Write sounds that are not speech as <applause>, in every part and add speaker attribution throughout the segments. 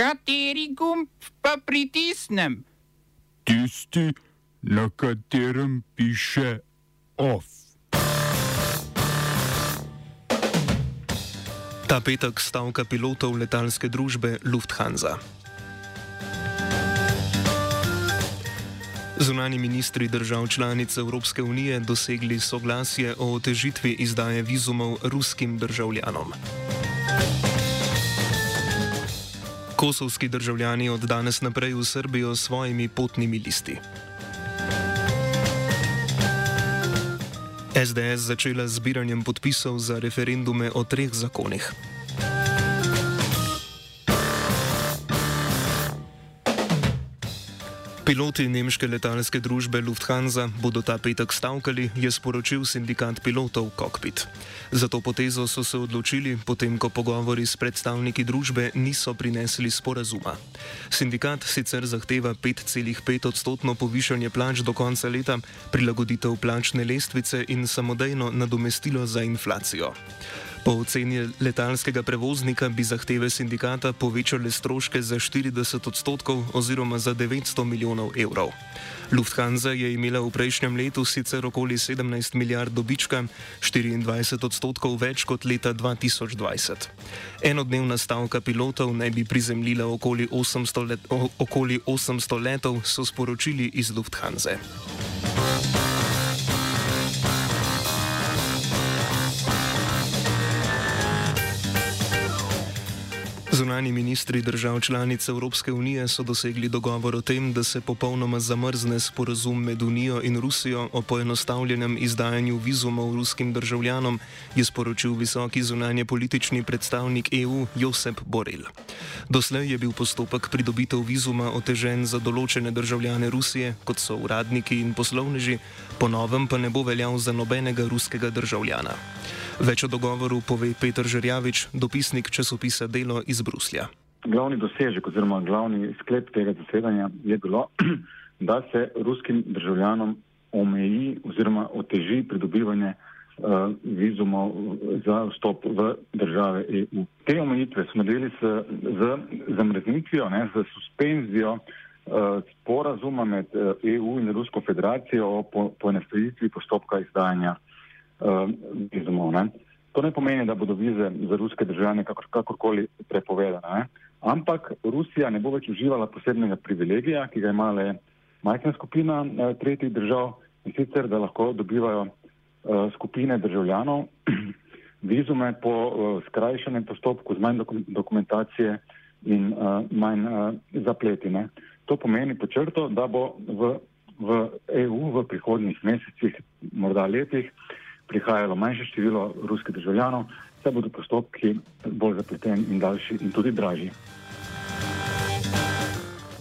Speaker 1: Kateri gumb pa pritisnem?
Speaker 2: Tisti, na katerem piše OF.
Speaker 3: Ta petek stavka pilotov letalske družbe Lufthansa. Zunani ministri držav članic Evropske unije dosegli soglasje o otežitvi izdaje vizumov ruskim državljanom. Kosovski državljani od danes naprej v Srbijo s svojimi potnimi listi. SDS začela zbiranjem podpisov za referendume o treh zakonih. Piloti nemške letalske družbe Lufthansa bodo ta petek stavkali, je sporočil sindikat pilotov Cockpit. Za to potezo so se odločili, potem ko pogovori s predstavniki družbe niso prinesli sporazuma. Sindikat sicer zahteva 5,5 odstotno povišanje plač do konca leta, prilagoditev plačne lestvice in samodejno nadomestilo za inflacijo. Po oceni letalskega prevoznika bi zahteve sindikata povečale stroške za 40 odstotkov oziroma za 900 milijonov evrov. Lufthansa je imela v prejšnjem letu sicer okoli 17 milijard dobička, 24 odstotkov več kot leta 2020. Enodnevna stavka pilotov naj bi prizemljila okoli 800, let, okoli 800 letov, so sporočili iz Lufthansa. Zunani ministri držav članic Evropske unije so dosegli dogovor o tem, da se popolnoma zamrzne sporazum med Unijo in Rusijo o poenostavljenem izdajanju vizumov ruskim državljanom, je sporočil visoki zunanje politični predstavnik EU Josep Borel. Doslej je bil postopek pridobitev vizuma otežen za določene državljane Rusije, kot so uradniki in poslovneži, ponovem pa ne bo veljal za nobenega ruskega državljana. Več o dogovoru pove Petr Žerjavič, dopisnik časopisa Delo iz Bruslja.
Speaker 4: Glavni dosežek oziroma glavni sklep tega zasedanja je bilo, <clears throat> da se ruskim državljanom omeji oziroma oteži pridobivanje uh, vizumov za vstop v države EU. Te omejitve smo naredili z, z zamrznitvijo, ne, z suspenzijo uh, sporazuma med EU in Rusko federacijo o poenostavitvi po postopka izdajanja vizumov. Ne. To ne pomeni, da bodo vize za ruske državljane kakor, kakorkoli prepovedane. Ne. Ampak Rusija ne bo več uživala posebnega privilegija, ki ga ima le majhna skupina uh, tretjih držav in sicer, da lahko dobivajo uh, skupine državljanov <clears throat> vizume po uh, skrajšanem postopku z manj dokum dokumentacije in uh, manj uh, zapletine. To pomeni počrto, da bo v, v EU v prihodnjih mesecih, morda letih, uh, prihajalo manjše število ruskih državljanov, saj bodo postopki bolj zapleteni in daljši in tudi dražji.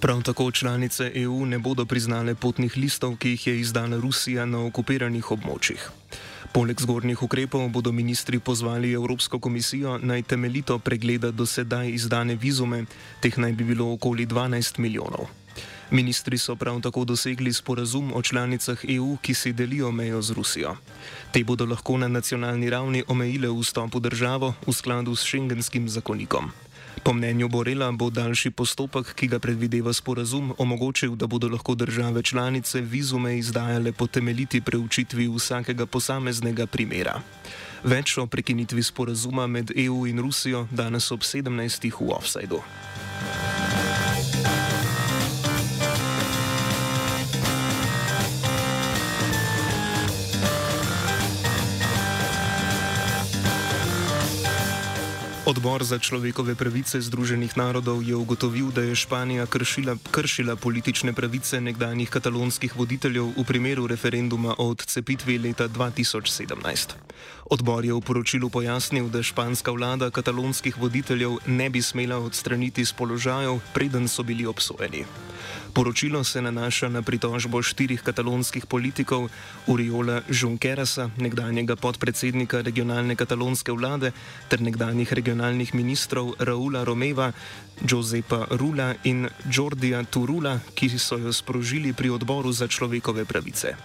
Speaker 3: Prav tako članice EU ne bodo priznale potnih listov, ki jih je izdala Rusija na okupiranih območjih. Poleg zgornjih ukrepov bodo ministri pozvali Evropsko komisijo naj temeljito pregleda do sedaj izdane vizume, teh naj bi bilo okoli 12 milijonov. Ministri so prav tako dosegli sporazum o članicah EU, ki si delijo mejo z Rusijo. Te bodo lahko na nacionalni ravni omejile vstop v državo v skladu s šengenskim zakonikom. Po mnenju Borela bo daljši postopek, ki ga predvideva sporazum, omogočil, da bodo lahko države članice vizume izdajale po temeljiti preučitvi vsakega posameznega primera. Več o prekinitvi sporazuma med EU in Rusijo danes ob 17. v offsajdu. Odbor za človekove pravice Združenih narodov je ugotovil, da je Španija kršila, kršila politične pravice nekdanjih katalonskih voditeljev v primeru referenduma o odcepitvi leta 2017. Odbor je v poročilu pojasnil, da španska vlada katalonskih voditeljev ne bi smela odstraniti z položajev, preden so bili obsojeni. Poročilo se nanaša na pritožbo štirih katalonskih politikov, Uriola Junquerasa, nekdanjega podpredsednika regionalne katalonske vlade, ter nekdanjih regionalnih ministrov Raula Romeva, Josepa Rula in Jordija Turula, ki so jo sprožili pri odboru za človekove pravice.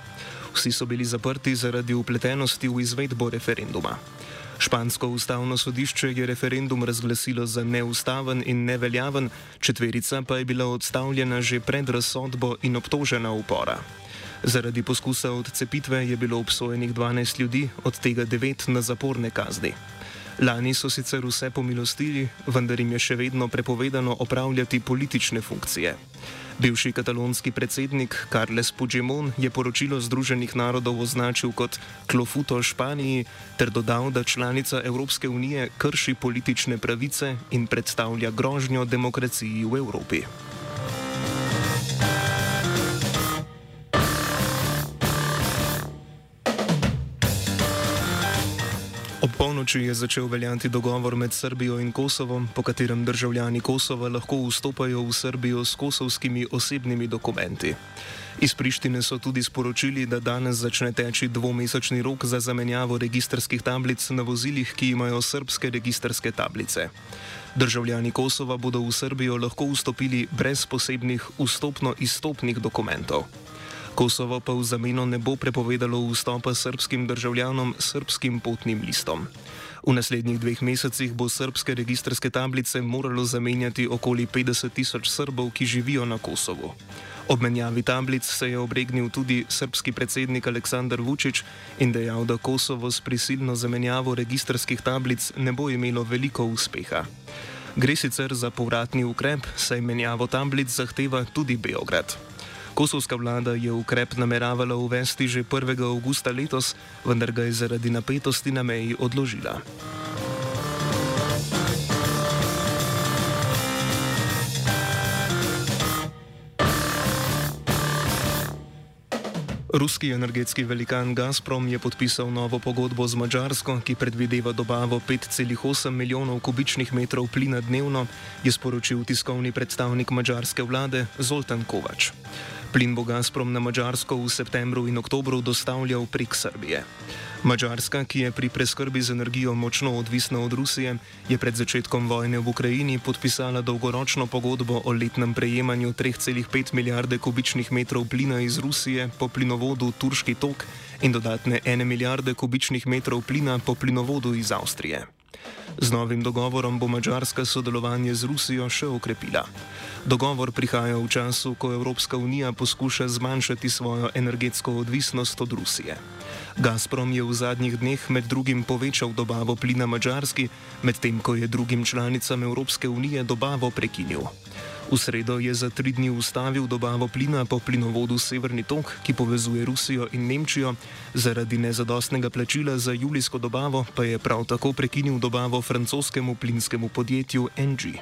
Speaker 3: Vsi so bili zaprti zaradi upletenosti v izvedbo referenduma. Špansko ustavno sodišče je referendum razglasilo za neustaven in neveljaven, četverica pa je bila odstavljena že pred razsodbo in obtožena upora. Zaradi poskusa odcepitve je bilo obsojenih 12 ljudi, od tega 9 na zaporne kazni. Lani so sicer vse pomilostili, vendar jim je še vedno prepovedano opravljati politične funkcije. Bivši katalonski predsednik Carles Puigdemont je poročilo Združenih narodov označil kot klofuto Španiji ter dodal, da članica Evropske unije krši politične pravice in predstavlja grožnjo demokraciji v Evropi. Ob polnoči je začel veljati dogovor med Srbijo in Kosovom, po katerem državljani Kosova lahko vstopajo v Srbijo s kosovskimi osebnimi dokumenti. Iz Prištine so tudi sporočili, da danes začne teči dvomesečni rok za zamenjavo registrskih tablic na vozilih, ki imajo srbske registrske tablice. Državljani Kosova bodo v Srbijo lahko vstopili brez posebnih vstopno-izstopnih dokumentov. Kosovo pa v zameno ne bo prepovedalo vstopa srpskim državljanom s srpskim potnim listom. V naslednjih dveh mesecih bo srpske registrske tablice moralo zamenjati okoli 50 tisoč Srbov, ki živijo na Kosovu. Ob menjavi tablic se je obregnil tudi srpski predsednik Aleksandar Vučić in dejal, da Kosovo s prisilno zamenjavo registrskih tablic ne bo imelo veliko uspeha. Gre sicer za povratni ukrep, saj menjavo tablic zahteva tudi Beograd. Kosovska vlada je ukrep nameravala uvesti že 1. avgusta letos, vendar ga je zaradi napetosti na meji odložila. Ruski energetski velikan Gazprom je podpisal novo pogodbo z Mačarsko, ki predvideva dobavo 5,8 milijonov kubičnih metrov plina dnevno, je sporočil tiskovni predstavnik mačarske vlade Zoltan Kovač. Plin bo Gazprom na Mačarsko v septembru in oktobru dostavljal prek Srbije. Mačarska, ki je pri preskrbi z energijo močno odvisna od Rusije, je pred začetkom vojne v Ukrajini podpisala dolgoročno pogodbo o letnem prejemanju 3,5 milijarde kubičnih metrov plina iz Rusije po plinovodu Turški tok in dodatne 1 milijarde kubičnih metrov plina po plinovodu iz Avstrije. Z novim dogovorom bo Mačarska sodelovanje z Rusijo še okrepila. Dogovor prihaja v času, ko Evropska unija poskuša zmanjšati svojo energetsko odvisnost od Rusije. Gazprom je v zadnjih dneh med drugim povečal dobavo plina Mačarski, medtem ko je drugim članicam Evropske unije dobavo prekinil. V sredo je za tri dni ustavil dobavo plina po plinovodu Severni tok, ki povezuje Rusijo in Nemčijo, zaradi nezadostnega plačila za julijsko dobavo pa je prav tako prekinil dobavo francoskemu plinskemu podjetju NG.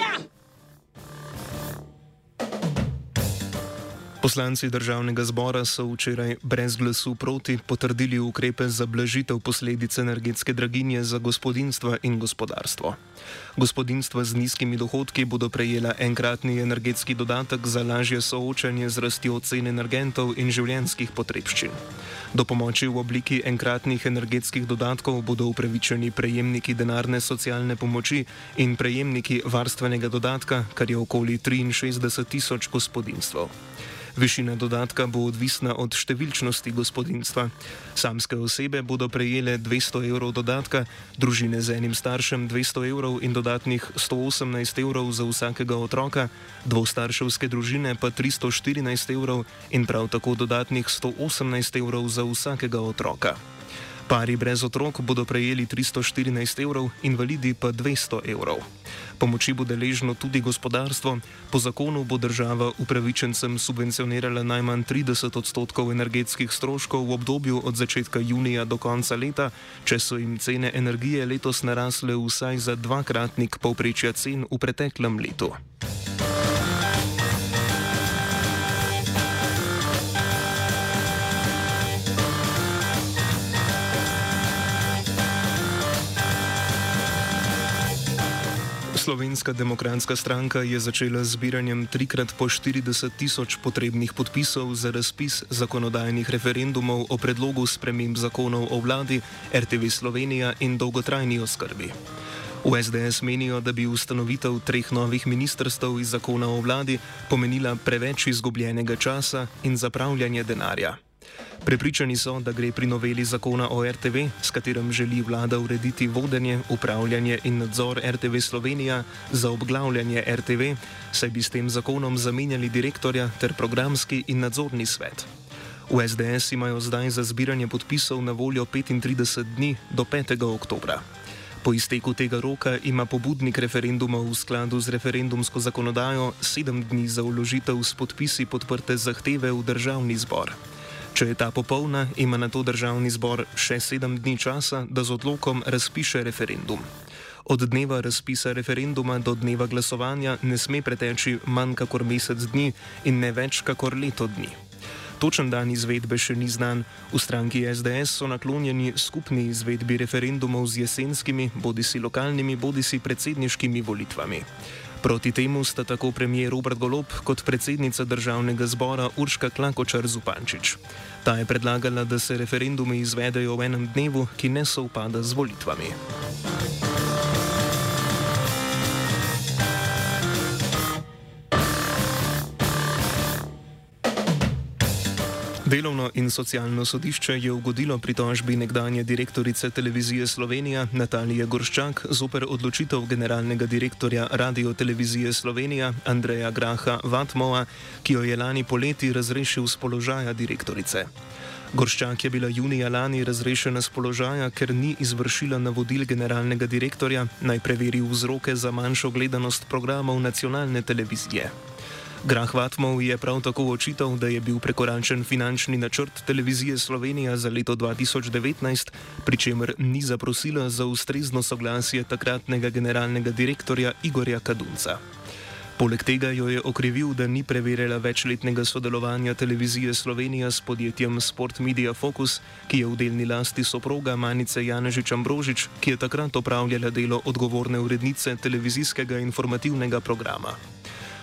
Speaker 5: Slovenija!
Speaker 3: Poslanci državnega zbora so včeraj brez glasu proti potrdili ukrepe za blažitev posledic energetske draginje za gospodinstva in gospodarstvo. Gospodinstva z nizkimi dohodki bodo prejela enkratni energetski dodatek za lažje soočanje z rastjo cen energentov in življenskih potrebščin. Do pomoči v obliki enkratnih energetskih dodatkov bodo upravičeni prejemniki denarne socialne pomoči in prejemniki varstvenega dodatka, kar je okoli 63 tisoč gospodinstv. Višina dodatka bo odvisna od številčnosti gospodinstva. Samske osebe bodo prejele 200 evrov dodatka, družine z enim staršem 200 evrov in dodatnih 118 evrov za vsakega otroka, dvostarševske družine pa 314 evrov in prav tako dodatnih 118 evrov za vsakega otroka. Pari brez otrok bodo prejeli 314 evrov, invalidi pa 200 evrov. Pomoči bo deležno tudi gospodarstvo. Po zakonu bo država upravičencem subvencionirala najmanj 30 odstotkov energetskih stroškov v obdobju od začetka junija do konca leta, če so jim cene energije letos narasle vsaj za dvakratnik povprečja cen v preteklem letu. Slovenska demokratska stranka je začela zbiranjem trikrat po 40 tisoč potrebnih podpisov za razpis zakonodajnih referendumov o predlogu sprememb zakonov o vladi, RTV Slovenija in dolgotrajni oskrbi. V SDS menijo, da bi ustanovitev treh novih ministrstv iz zakona o vladi pomenila preveč izgubljenega časa in zapravljanje denarja. Prepričani so, da gre pri noveli zakona o RTV, s katerim želi vlada urediti vodenje, upravljanje in nadzor RTV Slovenija za obglavljanje RTV, saj bi s tem zakonom zamenjali direktorja ter programski in nadzorni svet. V SDS imajo zdaj za zbiranje podpisov na voljo 35 dni do 5. oktobra. Po izteku tega roka ima pobudnik referenduma v skladu z referendumsko zakonodajo sedem dni za uložitev s podpisi podprte zahteve v državni zbor. Če je ta popolna, ima na to državni zbor še sedem dni časa, da z odlokom razpiše referendum. Od dneva razpisa referenduma do dneva glasovanja ne sme preteči manj kakor mesec dni in ne več kakor leto dni. Točen dan izvedbe še ni znan. V stranki SDS so naklonjeni skupni izvedbi referendumov z jesenskimi, bodi si lokalnimi, bodi si predsedniškimi volitvami. Proti temu sta tako premijer Robert Golob kot predsednica državnega zbora Urška Klakočar Zupančič. Ta je predlagala, da se referendumi izvedejo v enem dnevu, ki ne sovpada z volitvami. Delovno in socialno sodišče je ugodilo pritožbi nekdanje direktorice televizije Slovenija Natalije Gorščak zoper odločitev generalnega direktorja Radio Televizije Slovenija Andreja Graha Vatmova, ki jo je lani poleti razrešil z položaja direktorice. Gorščak je bila junija lani razrešena z položaja, ker ni izvršila navodil generalnega direktorja naj preveri vzroke za manjšo gledanost programov nacionalne televizije. Grah Vatmov je prav tako očital, da je bil prekoračen finančni načrt televizije Slovenija za leto 2019, pri čemer ni zaprosila za ustrezno soglasje takratnega generalnega direktorja Igorja Kadunca. Poleg tega jo je okrivil, da ni preverjala večletnega sodelovanja televizije Slovenija s podjetjem Sport Media Focus, ki je v delni lasti soproga Manice Janežič Ambrožič, ki je takrat opravljala delo odgovorne urednice televizijskega informativnega programa.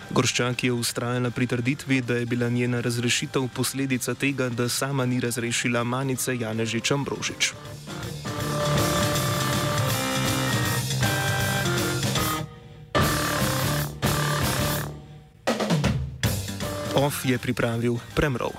Speaker 3: Gorščak je ustrajala pri trditvi, da je bila njena razrešitev posledica tega, da sama ni razrešila manice Janežič Ambrožič. OF je pripravil Premrov.